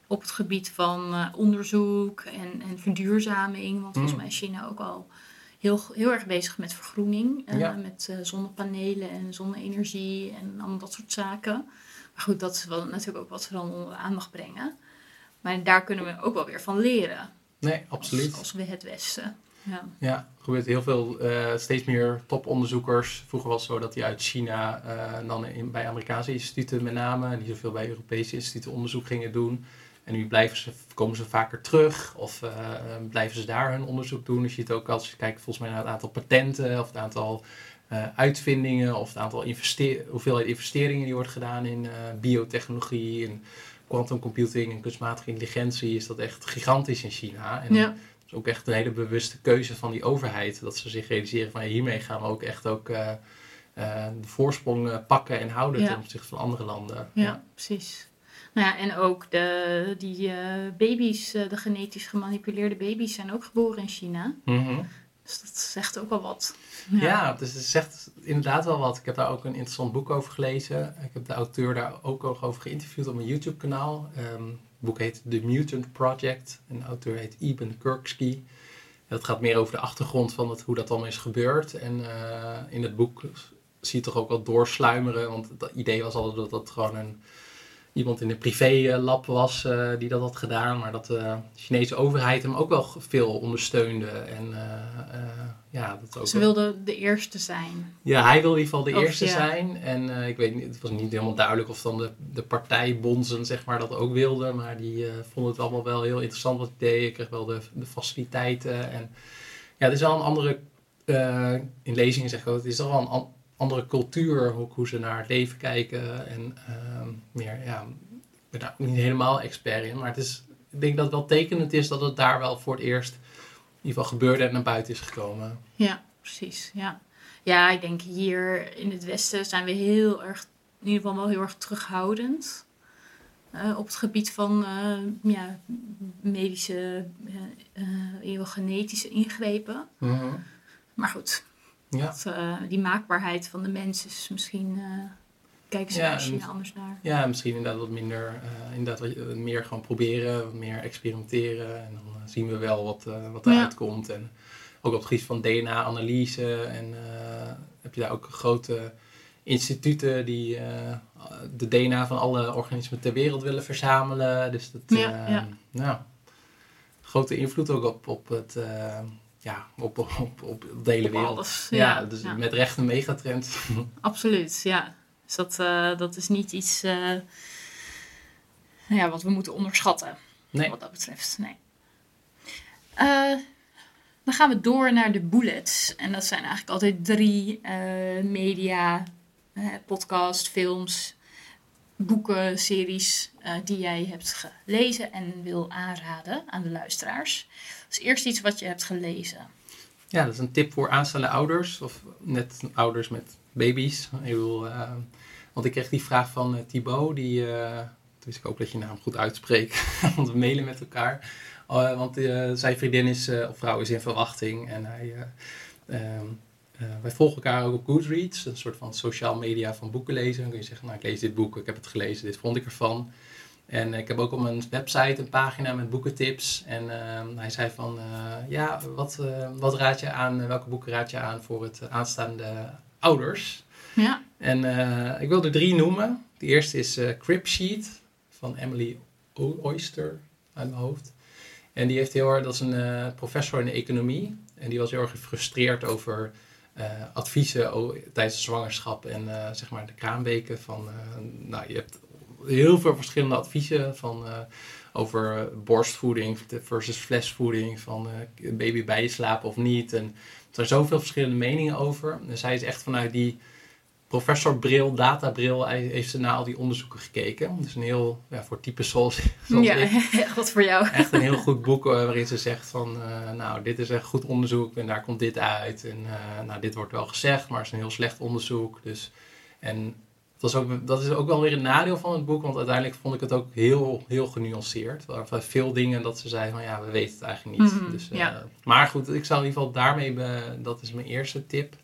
S2: op het gebied van onderzoek en, en verduurzaming. Want volgens mm. mij is China ook al heel, heel erg bezig met vergroening. Uh, Met uh, zonnepanelen en zonne-energie en allemaal dat soort zaken. Maar goed, dat is wel natuurlijk ook wat ze dan onder de aandacht brengen. Maar daar kunnen we ook wel weer van leren.
S1: Nee, absoluut.
S2: Als, als we het Westen. Ja,
S1: ja er gebeurt heel veel, uh, steeds meer toponderzoekers. Vroeger was het zo dat die uit China dan in, bij Amerikaanse instituten met name, en niet zoveel bij Europese instituten onderzoek gingen doen. En nu blijven ze, komen ze vaker terug of uh, blijven ze daar hun onderzoek doen. Dus je ziet ook als je kijkt volgens mij naar het aantal patenten of het aantal uh, uitvindingen of het aantal investeer hoeveelheid investeringen die wordt gedaan in uh, biotechnologie en quantum computing en kunstmatige intelligentie, is dat echt gigantisch in China. En ja. is ook echt een hele bewuste keuze van die overheid. Dat ze zich realiseren van ja, hiermee gaan we ook echt ook de voorsprong pakken en houden ten opzichte van andere landen.
S2: ja. ja. precies. Nou ja, en ook de, die uh, baby's, uh, de genetisch gemanipuleerde baby's, zijn ook geboren in China. Mm -hmm. Dus dat zegt ook wel wat.
S1: Ja, ja dus het zegt inderdaad wel wat. Ik heb daar ook een interessant boek over gelezen. Ik heb de auteur daar ook over geïnterviewd op mijn YouTube-kanaal. Um, het boek heet The Mutant Project. En de auteur heet Eben Kirksky. Dat gaat meer over de achtergrond van het, hoe dat allemaal is gebeurd. En uh, in het boek zie je toch ook wel doorsluimeren. Want het idee was altijd dat dat gewoon een iemand in een privé-lab was uh, die dat had gedaan. Maar dat de Chinese overheid hem ook wel veel ondersteunde. En uh, ja, dat ook
S2: Ze wilde de eerste zijn.
S1: Ja, hij wil in ieder geval de
S2: Of,
S1: eerste
S2: ja.
S1: zijn. En eh, ik weet niet, het was niet helemaal duidelijk of dan de, de partijbonzen zeg maar, dat ook wilden. Maar die eh, vonden het allemaal wel heel interessant wat ik deed. Ik kreeg wel de, de faciliteiten. En ja, het is wel een andere, eh, in lezingen zeg ik ook, het is toch wel een andere cultuur. Hoe, hoe ze naar het leven kijken. En ehm, meer, ja, ik ben daar ook niet helemaal expert in. Maar het is, ik denk dat het wel tekenend is dat het daar wel voor het eerst in ieder geval gebeurde en naar buiten is gekomen.
S2: Ja, precies. Ja. ja, ik denk hier in het Westen zijn we heel erg, in ieder geval wel heel erg terughoudend. eh, op het gebied van eh, ja, medische, geval genetische ingrepen. Maar goed,
S1: Ja.
S2: dat, eh, die maakbaarheid van de mens is misschien. eh kijken ze
S1: Ja,
S2: daar misschien
S1: en-
S2: anders naar.
S1: Ja, misschien inderdaad wat minder, eh, inderdaad wat, wat meer gewoon proberen, wat meer experimenteren. En dan zien we wel wat, wat
S2: Ja.
S1: eruit komt. En ook op het gebied van DNA-analyse. En heb je daar ook grote instituten die de DNA van alle organismen ter wereld willen verzamelen. Dus dat,
S2: Ja, ja.
S1: nou, grote invloed ook op, op het, ja, op, op, op, de hele
S2: Op
S1: wereld.
S2: alles,
S1: Ja,
S2: ja,
S1: dus
S2: ja.
S1: met recht een megatrend.
S2: Absoluut, ja. Dus dat, eh, dat is niet iets eh, ja, wat we moeten onderschatten.
S1: Nee.
S2: Wat dat betreft, nee. Eh, dan gaan we door naar de bullets. En dat zijn eigenlijk altijd drie media, podcast, films, boeken, series die jij hebt gelezen en wil aanraden aan de luisteraars. Dus eerst iets wat je hebt gelezen.
S1: Ja, dat is een tip voor aanstaande ouders. Of net ouders met baby's. Ik bedoel, eh, want ik kreeg die vraag van eh, Thibaut. Die, dus ik hoop dat je naam goed uitspreekt. want we mailen met elkaar. Want zijn vriendin is, of vrouw is in verwachting. En hij, eh, ehm, eh, wij volgen elkaar ook op Goodreads. Een soort van sociaal media van boeken lezen. Dan kun je zeggen, nou ik lees dit boek. Ik heb het gelezen. Dit vond ik ervan. En ik heb ook op mijn website een pagina met boekentips. En ehm, hij zei van, eh, ja, wat, eh, wat raad je aan, welke boeken raad je aan voor het aanstaande ouders?
S2: Ja,
S1: En eh, ik wil er drie noemen. De eerste is eh Crib Sheet van Emily Oyster uit mijn hoofd. En die heeft heel erg, dat is een eh, professor in de economie. En die was heel erg gefrustreerd over eh, adviezen tijdens de zwangerschap en eh, zeg maar de kraamweken. Van, eh, nou, je hebt heel veel verschillende adviezen van, eh, over eh, borstvoeding versus flesvoeding. Van eh, baby bij je slapen of niet. En er zijn zoveel verschillende meningen over. Dus hij is echt vanuit die professorbril, databril, heeft ze naar al die onderzoeken gekeken. Dus een heel, ja, voor types zoals, zoals
S2: ja echt wat voor jou.
S1: echt een heel goed boek waarin ze zegt van, nou, dit is echt goed onderzoek en daar komt dit uit. En nou, dit wordt wel gezegd, maar het is een heel slecht onderzoek. Dus, en dat is, ook, dat is ook wel weer een nadeel van het boek, want uiteindelijk vond ik het ook heel, heel genuanceerd. Er waren veel dingen dat ze zei van, ja, we weten het eigenlijk niet.
S2: Mhm,
S1: dus, eh,
S2: ja.
S1: Maar goed, ik zou in ieder geval daarmee, be- dat is mijn eerste tip.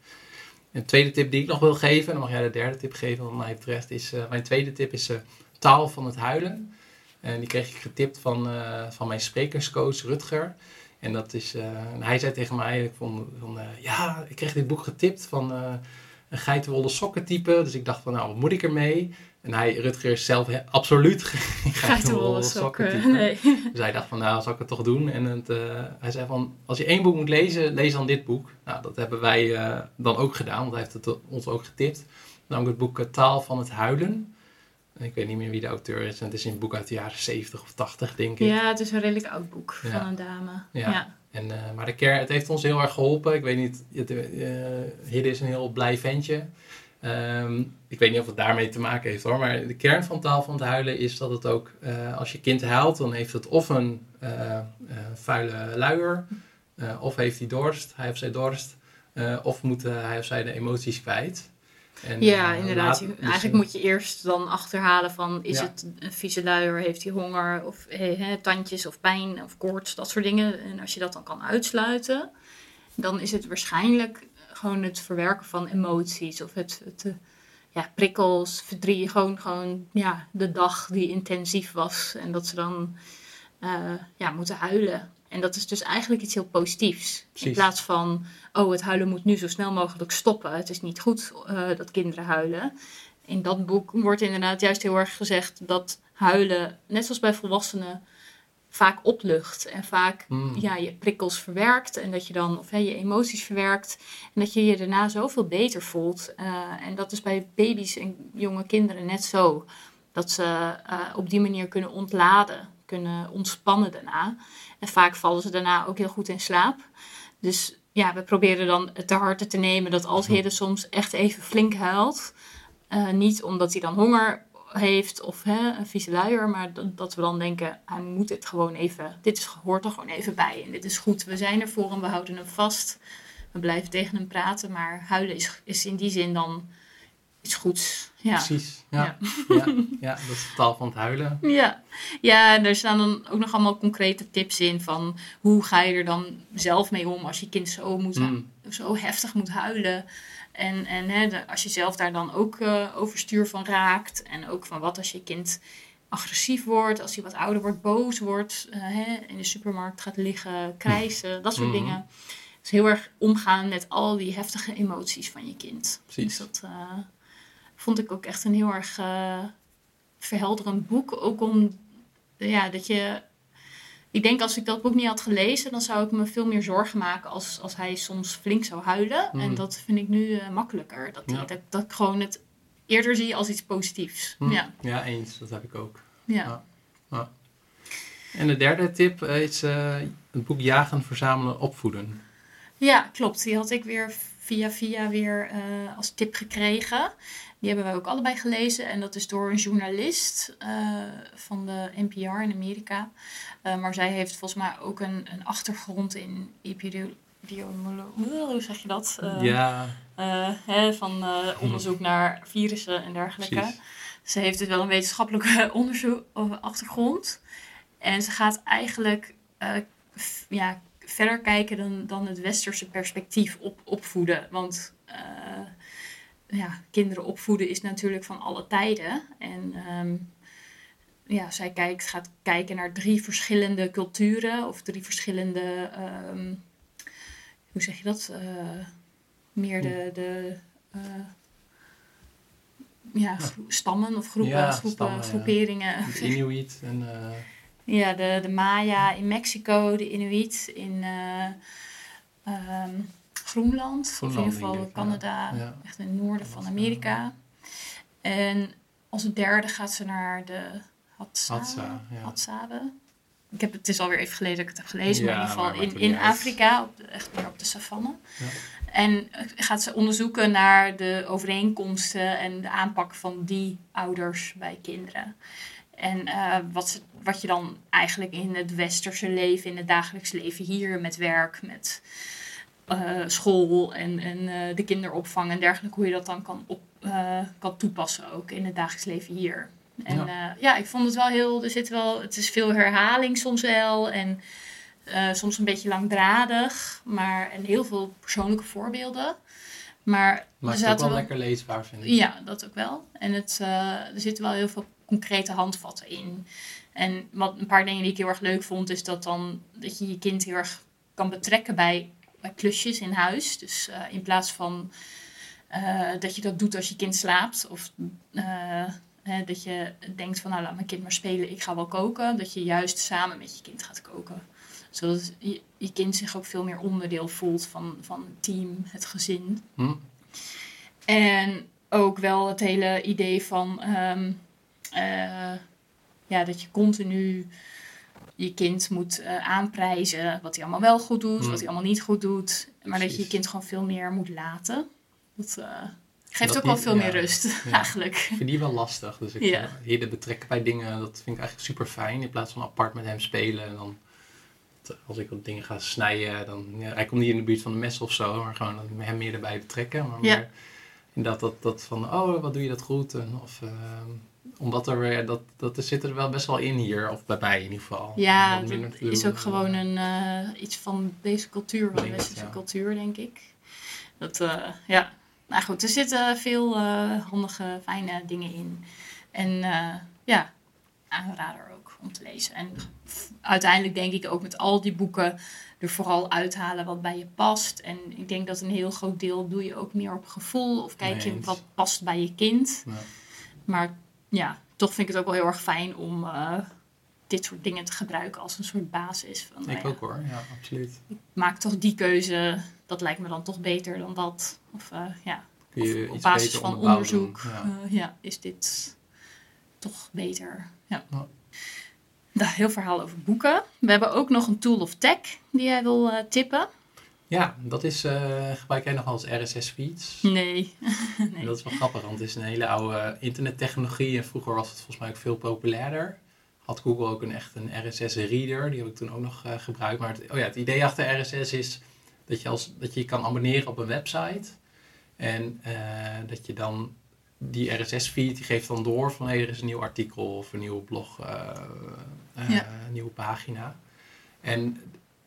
S1: Een tweede tip die ik nog wil geven, en dan mag jij de derde tip geven wat mij betreft, is, eh, mijn tweede tip is eh, Taal van het Huilen. En die kreeg ik getipt van, van mijn sprekerscoach Rutger. En dat is, en hij zei tegen mij, ik vond, van, ja, ik kreeg dit boek getipt van een geitenwolle sokken type. Dus ik dacht van, nou, wat moet ik ermee? En hij, Rutger, is zelf he- absoluut geen
S2: Geitenwolle
S1: sokken
S2: sokken.
S1: type.
S2: Nee.
S1: Dus hij dacht van, nou, zal ik het toch doen? En het, eh, hij zei van, als je één boek moet lezen, lees dan dit boek. Nou, dat hebben wij eh, dan ook gedaan, want hij heeft het ons ook getipt. Namelijk het boek eh, Taal van het Huilen. Ik weet niet meer wie de auteur is. En het is een boek uit de jaren 70 of 80, denk ik.
S2: Ja, het is een redelijk oud boek
S1: Ja.
S2: van een dame.
S1: Ja.
S2: Ja.
S1: En, eh, maar de het heeft ons heel erg geholpen. Ik weet niet, het, eh, is een heel blij ventje. Ehm, ik weet niet of het daarmee te maken heeft hoor. Maar de kern van taal van het huilen is dat het ook, eh, als je kind huilt, dan heeft het of een vuile luier, of heeft hij dorst, hij of zij dorst, of moet hij of zij de emoties kwijt. En,
S2: Ja,
S1: eh,
S2: inderdaad.
S1: laat- dus,
S2: eigenlijk moet je eerst dan achterhalen van... is
S1: Ja.
S2: het een vieze luier, heeft hij honger of he, he, tandjes of pijn of koorts, dat soort dingen. En als je dat dan kan uitsluiten, dan is het waarschijnlijk gewoon het verwerken van emoties of het, het eh, ja, prikkels, verdriet, gewoon, gewoon ja, de dag die intensief was en dat ze dan eh, ja, moeten huilen. En dat is dus eigenlijk iets heel positiefs. In plaats van, oh, het huilen moet nu zo snel mogelijk stoppen. Het is niet goed eh, dat kinderen huilen. In dat boek wordt inderdaad juist heel erg gezegd dat huilen, net zoals bij volwassenen, vaak oplucht en vaak
S1: Mm.
S2: ja, je prikkels verwerkt en dat je dan of hè, je emoties verwerkt en dat je je daarna zoveel beter voelt. Eh, en dat is bij baby's en jonge kinderen net zo. Dat ze eh, op die manier kunnen ontladen, kunnen ontspannen daarna. En vaak vallen ze daarna ook heel goed in slaap. Dus ja, we proberen dan het te harte te nemen dat als Hidde soms echt even flink huilt, eh, niet omdat hij dan honger heeft of hè, een vieze luier, maar dat, dat we dan denken, hij moet dit gewoon even, dit is, hoort er gewoon even bij en dit is goed. We zijn er voor hem, we houden hem vast, we blijven tegen hem praten, maar huilen is, is in die zin dan iets goeds. Ja.
S1: Precies. Ja. Ja. Ja. dat is de taal van het huilen.
S2: Ja. ja, en er staan dan ook nog allemaal concrete tips in van hoe ga je er dan zelf mee om als je kind zo, moet,
S1: Mm.
S2: zo heftig moet huilen. En, en hè, de- als je zelf daar dan ook eh, overstuur van raakt. En ook van wat als je kind agressief wordt, als hij wat ouder wordt, boos wordt, eh, hè, in de supermarkt gaat liggen, krijsen, dat soort
S1: Mhm.
S2: dingen. Dus heel erg omgaan met al die heftige emoties van je kind.
S1: Precies.
S2: Dus dat eh, vond ik ook echt een heel erg eh, verhelderend boek. Ook om, ja, dat je... Ik denk als ik dat boek niet had gelezen, dan zou ik me veel meer zorgen maken als, als hij soms flink zou huilen.
S1: Mm.
S2: En dat vind ik nu eh, makkelijker. Dat,
S1: Ja.
S2: dat, dat ik gewoon het eerder zie als iets positiefs.
S1: Hm.
S2: Ja,
S1: ja, eens. Dat heb ik ook.
S2: ja.
S1: Ja. En de derde tip is eh, het boek Jagen, Verzamelen, Opvoeden.
S2: Ja, klopt. Die had ik weer via via weer eh, als tip gekregen. Die hebben wij ook allebei gelezen. En dat is door een journalist eh, van de NPR in Amerika. Eh, maar zij heeft volgens mij ook een, een achtergrond in epidemiologie. Hoe zeg je dat?
S1: Ja,
S2: hè, van onderzoek naar virussen en dergelijke.
S1: precies.
S2: Ze heeft dus wel een wetenschappelijke onderzoek of achtergrond. En ze gaat eigenlijk ja, verder kijken dan, dan het westerse perspectief op opvoeden. Want eh, ja, kinderen opvoeden is natuurlijk van alle tijden. En ehm, ja, zij kijkt, gaat kijken naar drie verschillende culturen of drie verschillende, ehm, hoe zeg je dat? Eh, meer de, de eh, ja, stammen of groepen,
S1: Ja,
S2: groepen
S1: stammen,
S2: groeperingen.
S1: Inuit en
S2: Ja, de, de Maya in Mexico, de Inuit in eh, ehm, Groenland, of in
S1: Groenland,
S2: ieder geval. Canada,
S1: Ja.
S2: echt in het noorden van Amerika. En als derde gaat ze naar de Hadza.
S1: Hadza, ja.
S2: Hadzabe. Ik heb, het is alweer even geleden dat ik het heb gelezen, maar in ieder geval in, in. Afrika, op de, echt meer op de savanne.
S1: Ja.
S2: En eh, gaat ze onderzoeken naar de overeenkomsten en de aanpak van die ouders bij kinderen. En eh, wat, wat je dan eigenlijk in het westerse leven, in het dagelijks leven hier met werk, met eh, school en, en eh, de kinderopvang en dergelijke, hoe je dat dan kan, op, kan toepassen ook in het dagelijks leven hier. En
S1: Ja.
S2: ja. ik vond het wel heel, er zit wel, het is veel herhaling soms wel en soms een beetje langdradig, maar en heel veel persoonlijke voorbeelden. Maar
S1: maakt
S2: er
S1: het ook wel
S2: wel,
S1: lekker leesbaar, vind ik.
S2: ja, dat ook wel. En het, er zitten wel heel veel concrete handvatten in. En wat een paar dingen die ik heel erg leuk vond, is dat dan dat je je kind heel erg kan betrekken bij, bij klusjes in huis. Dus eh, in plaats van eh, dat je dat doet als je kind slaapt, of eh, hè, dat je denkt van nou laat mijn kind maar spelen, ik ga wel koken. Dat je juist samen met je kind gaat koken. Zodat je, je kind zich ook veel meer onderdeel voelt van, van het team, het gezin.
S1: Hm?
S2: En ook wel het hele idee van ehm, eh, ja, dat je continu je kind moet eh, aanprijzen wat hij allemaal wel goed doet,
S1: Mm.
S2: wat hij allemaal niet goed doet. Maar dat je je kind gewoon veel meer moet laten. Dat eh, geeft
S1: Dat
S2: ook wel veel
S1: ja,
S2: meer rust,
S1: ja.
S2: eigenlijk.
S1: Ik vind die wel lastig. Dus ik
S2: Ja.
S1: ja. hier de betrekken bij dingen, dat vind ik eigenlijk super fijn. In plaats van apart met hem spelen. En dan, als ik wat dingen ga snijden, dan... Ja, hij komt niet in de buurt van de mes of zo. Maar gewoon hem meer erbij betrekken. Maar meer inderdaad dat, dat van, oh, wat doe je dat goed? En, of, ehm, omdat er weer, dat, dat zit er wel best wel in hier. Of bij mij in ieder geval.
S2: Ja, dat is ook gewoon
S1: eh,
S2: een, eh, iets van deze cultuur, van de westerse
S1: ja.
S2: cultuur, denk ik. Dat, eh, ja. Nou goed, er zitten veel eh, handige, fijne dingen in. En eh, ja, aanrader ook om te lezen. En uiteindelijk denk ik ook met al die boeken er vooral uithalen wat bij je past. En ik denk dat een heel groot deel doe je ook meer op gevoel. Of kijk je
S1: Nee
S2: wat past bij je kind.
S1: Ja.
S2: Maar ja, toch vind ik het ook wel heel erg fijn om, eh, dit soort dingen te gebruiken als een soort basis. Van, nou
S1: Ik
S2: ja,
S1: ook hoor, ja, absoluut.
S2: ik maak toch die keuze, dat lijkt me dan toch beter dan dat. Of eh, ja, of op basis
S1: beter
S2: van onderzoek,
S1: Ja.
S2: ja. ja, is dit toch beter. Ja. Nou, heel verhaal over boeken. We hebben ook nog een tool of tech die jij wil eh, tippen.
S1: Ja, dat is, eh, gebruik jij nog als RSS-feeds?
S2: Nee. Nee.
S1: Dat is wel grappig, want het is een hele oude internettechnologie en vroeger was het volgens mij ook veel populairder. Had Google ook een echt een RSS-reader, die heb ik toen ook nog eh, gebruikt. Maar het, oh ja, het idee achter RSS is dat je, als, dat je je kan abonneren op een website. En eh, dat je dan die RSS-feed, die geeft dan door van er is een nieuw artikel of een nieuwe blog,
S2: Ja.
S1: een nieuwe pagina. En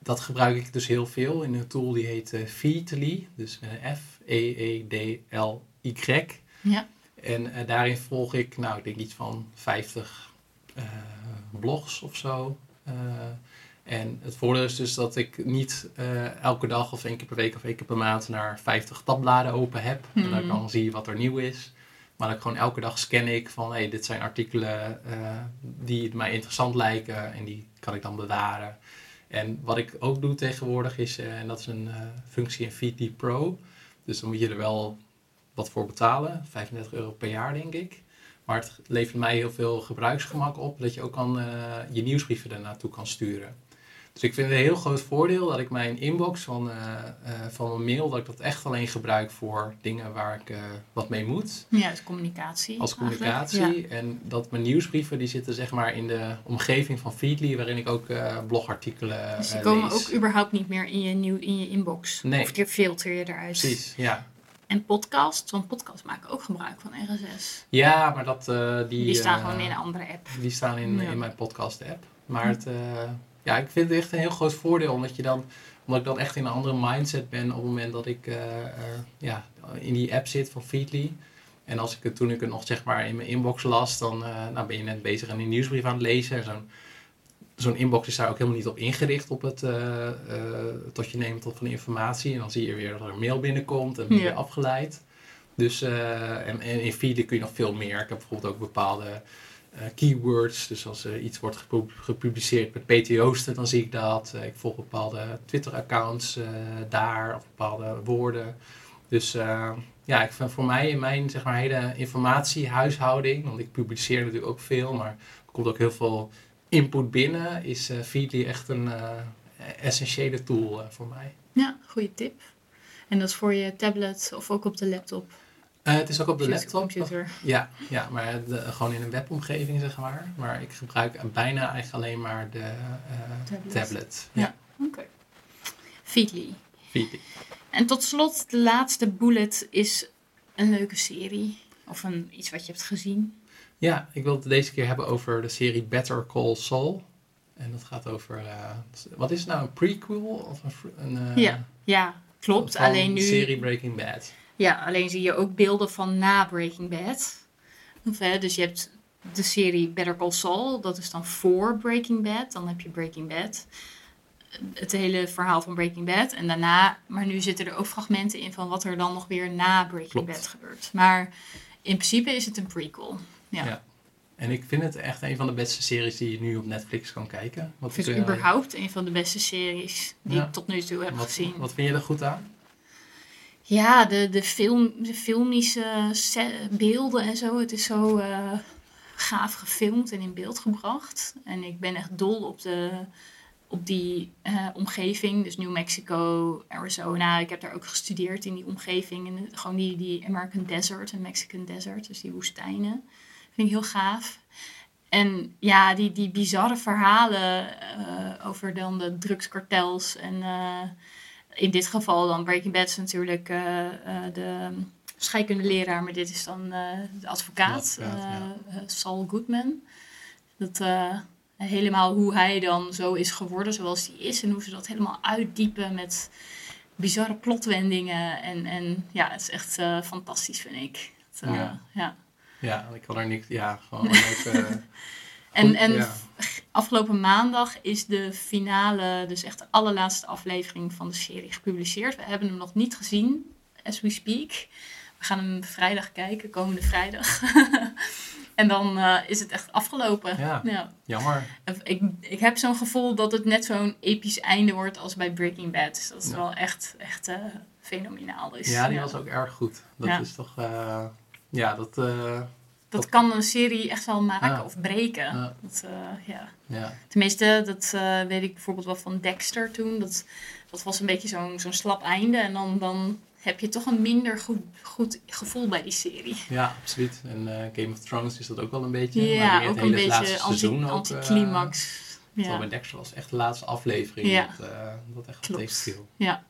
S1: dat gebruik ik dus heel veel in een tool die heet eh, Feedly, dus met een F, E, E, D, L, Y.
S2: Ja.
S1: En eh, daarin volg ik, nou, ik denk iets van 50 eh, blogs of zo. Eh, en het voordeel is dus dat ik niet eh, elke dag of één keer per week of één keer per maand naar 50 tabbladen open heb. En dat ik
S2: Mhm.
S1: dan zie wat er nieuw is. Maar dat ik gewoon elke dag scan ik van, hé, dit zijn artikelen eh, die mij interessant lijken en die kan ik dan bewaren. En wat ik ook doe tegenwoordig is, eh, en dat is een eh, functie in Feedly Pro. Dus dan moet je er wel wat voor betalen. 35 euro per jaar, denk ik. Maar het levert mij heel veel gebruiksgemak op. Dat je ook kan, eh, je nieuwsbrieven er naartoe kan sturen. Dus ik vind het een heel groot voordeel dat ik mijn inbox van, eh, eh, van mijn mail... dat ik dat echt alleen gebruik voor dingen waar ik eh, wat mee moet.
S2: Ja, dus communicatie.
S1: Als communicatie.
S2: Ja.
S1: En dat mijn nieuwsbrieven die zitten zeg maar in de omgeving van Feedly... waarin ik ook blogartikelen
S2: Dus die komen
S1: lees.
S2: ook überhaupt niet meer in je, nieuw, in je inbox.
S1: Nee.
S2: Of die filter je eruit.
S1: Precies, ja.
S2: En podcasts, want podcasts maken ook gebruik van RSS.
S1: Ja, maar dat, die...
S2: Die, staan gewoon in een andere app.
S1: Die staan in,
S2: Ja.
S1: in mijn podcast app. Maar het, ja, ik vind het echt een heel groot voordeel. Omdat, je dan, omdat ik dan echt in een andere mindset ben op het moment dat ik eh, eh, ja, in die app zit van Feedly. En als ik het, toen ik het nog zeg maar in mijn inbox las, dan eh, nou ben je net bezig aan die nieuwsbrief aan het lezen. En Zo'n zo'n inbox is daar ook helemaal niet op ingericht op het tot je neemt tot van informatie. En dan zie je weer dat er een mail binnenkomt en ben je
S2: Ja.
S1: afgeleid. Dus en, en in Feedly kun je nog veel meer. Ik heb bijvoorbeeld ook bepaalde keywords. Dus als er iets wordt gepu- gepubliceerd met Joosten, dan zie ik dat. Eh, ik volg bepaalde Twitter-accounts eh, daar, of bepaalde woorden. Dus eh, ja, ik vind voor mij in mijn zeg maar, hele informatiehuishouding, want ik publiceer natuurlijk ook veel, maar er komt ook heel veel input binnen, is eh Feedly echt een eh, essentiële tool eh, voor mij.
S2: Ja, goede tip. En dat is voor je tablet of ook op de laptop.
S1: Eh, het is ook op de
S2: Computer-
S1: laptop.
S2: Computer.
S1: Ja, ja maar de- gewoon in een webomgeving, zeg maar. Maar ik gebruik bijna eigenlijk alleen maar de eh,
S2: Tablet.
S1: tablet.
S2: Ja. Oké. Feedly.
S1: Feedly.
S2: En tot slot, de laatste bullet is een leuke serie. Of een, iets wat je hebt gezien.
S1: Ja, ik wil het deze keer hebben over de serie Better Call Saul. En dat gaat over, eh, wat is het nou, een prequel? Of een,
S2: Ja, Ja, klopt. Alleen
S1: de
S2: nu...
S1: serie Breaking Bad.
S2: Ja, alleen zie je ook beelden van na Breaking Bad. Of, hè, dus je hebt de serie Better Call Saul, dat is dan voor Breaking Bad. Dan heb je Breaking Bad. Het hele verhaal van Breaking Bad. En daarna, maar nu zitten er ook fragmenten in van wat er dan nog weer na Breaking
S1: Klopt.
S2: Bad gebeurt. Maar in principe is het een prequel. Ja.
S1: Ja. En ik vind het echt een van de beste series die je nu op Netflix kan kijken. Wat
S2: Ik vind
S1: ik,
S2: het
S1: eh,
S2: überhaupt een van de beste series die
S1: Ja.
S2: ik tot nu toe heb
S1: wat,
S2: gezien.
S1: wat vind je er goed aan?
S2: Ja, de, de, film, de filmische beelden en zo. Het is zo eh, gaaf gefilmd en in beeld gebracht. En ik ben echt dol op, de, op die eh, omgeving. Dus New Mexico, Arizona. Ik heb daar ook gestudeerd in die omgeving. En gewoon die, die American Desert en Mexican Desert. Dus die woestijnen. Vind ik heel gaaf. En ja, die, die bizarre verhalen eh, over dan de drugskartels en... in dit geval dan Breaking Bad is natuurlijk eh, de scheikundeleraar, maar dit is dan eh, de advocaat,
S1: ja.
S2: Saul Goodman. Dat helemaal hoe hij dan zo is geworden zoals hij is en hoe ze dat helemaal uitdiepen met bizarre plotwendingen. En, en ja, het is echt fantastisch, vind ik. Het,
S1: Ja.
S2: ja.
S1: Ja, ik kan er niks... Ja, gewoon eh,
S2: En, en
S1: ja.
S2: afgelopen maandag is de finale, dus echt de allerlaatste aflevering van de serie gepubliceerd. We hebben hem nog niet gezien, as we speak. We gaan hem vrijdag kijken, komende vrijdag. En dan eh, is het echt afgelopen.
S1: Ja.
S2: Ja.
S1: Jammer.
S2: Ik, ik heb zo'n gevoel dat het net zo'n episch einde wordt als bij Breaking Bad. Dus dat is
S1: Ja.
S2: wel echt, echt eh, fenomenaal. Dus,
S1: Ja, die was ook erg goed. Dat is toch... eh, ja, dat...
S2: Dat kan een serie echt wel maken
S1: Ja.
S2: of breken.
S1: Ja.
S2: Dat, eh, ja.
S1: ja.
S2: Tenminste, dat eh, weet ik bijvoorbeeld wel van Dexter toen. Dat, dat was een beetje zo'n zo'n slap einde. En dan, dan heb je toch een minder goed, goed gevoel bij die serie.
S1: ja, absoluut. En eh, Game of Thrones is dat ook wel een beetje. maar
S2: Ja,
S1: die
S2: ook
S1: het
S2: een
S1: hele laatste
S2: beetje anti-
S1: seizoen
S2: anticlimax.
S1: Terwijl
S2: ja.
S1: bij Dexter was echt de laatste aflevering dat, dat echt
S2: Klopt.
S1: op tegenviel.
S2: ja.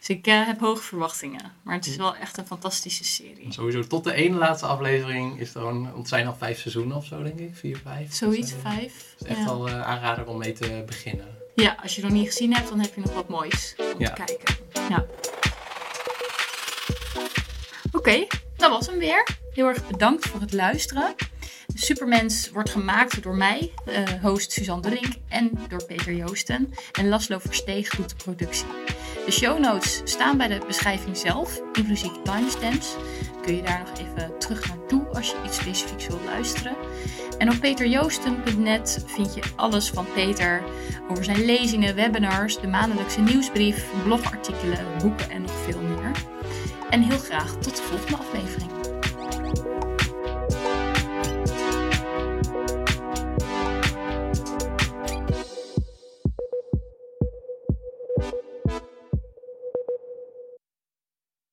S2: Dus ik eh, heb hoge verwachtingen. Maar het is
S1: Hm.
S2: wel echt een fantastische serie.
S1: Sowieso tot de ene laatste aflevering is er. Want het zijn al vijf seizoenen of zo, denk ik. Vier, vijf.
S2: Zoiets,
S1: Dus,
S2: vijf.
S1: Het is echt
S2: ja.
S1: wel eh, aanrader om mee te beginnen.
S2: ja, als je het nog niet gezien hebt, dan heb je nog wat moois om
S1: Ja.
S2: te kijken. Ja. Oké, dat was hem weer. Heel erg bedankt voor het luisteren. Supermens wordt gemaakt door mij, eh, host Suzanne Durink, en door Peter Joosten. En Laszlo Versteeg doet de productie. De show notes staan bij de beschrijving zelf, inclusief timestamps. Kun je daar nog even terug naartoe als je iets specifieks wilt luisteren. En op peterjoosten.net vind je alles van Peter over zijn lezingen, webinars, de maandelijkse nieuwsbrief, blogartikelen, boeken en nog veel meer. En heel graag tot de volgende aflevering.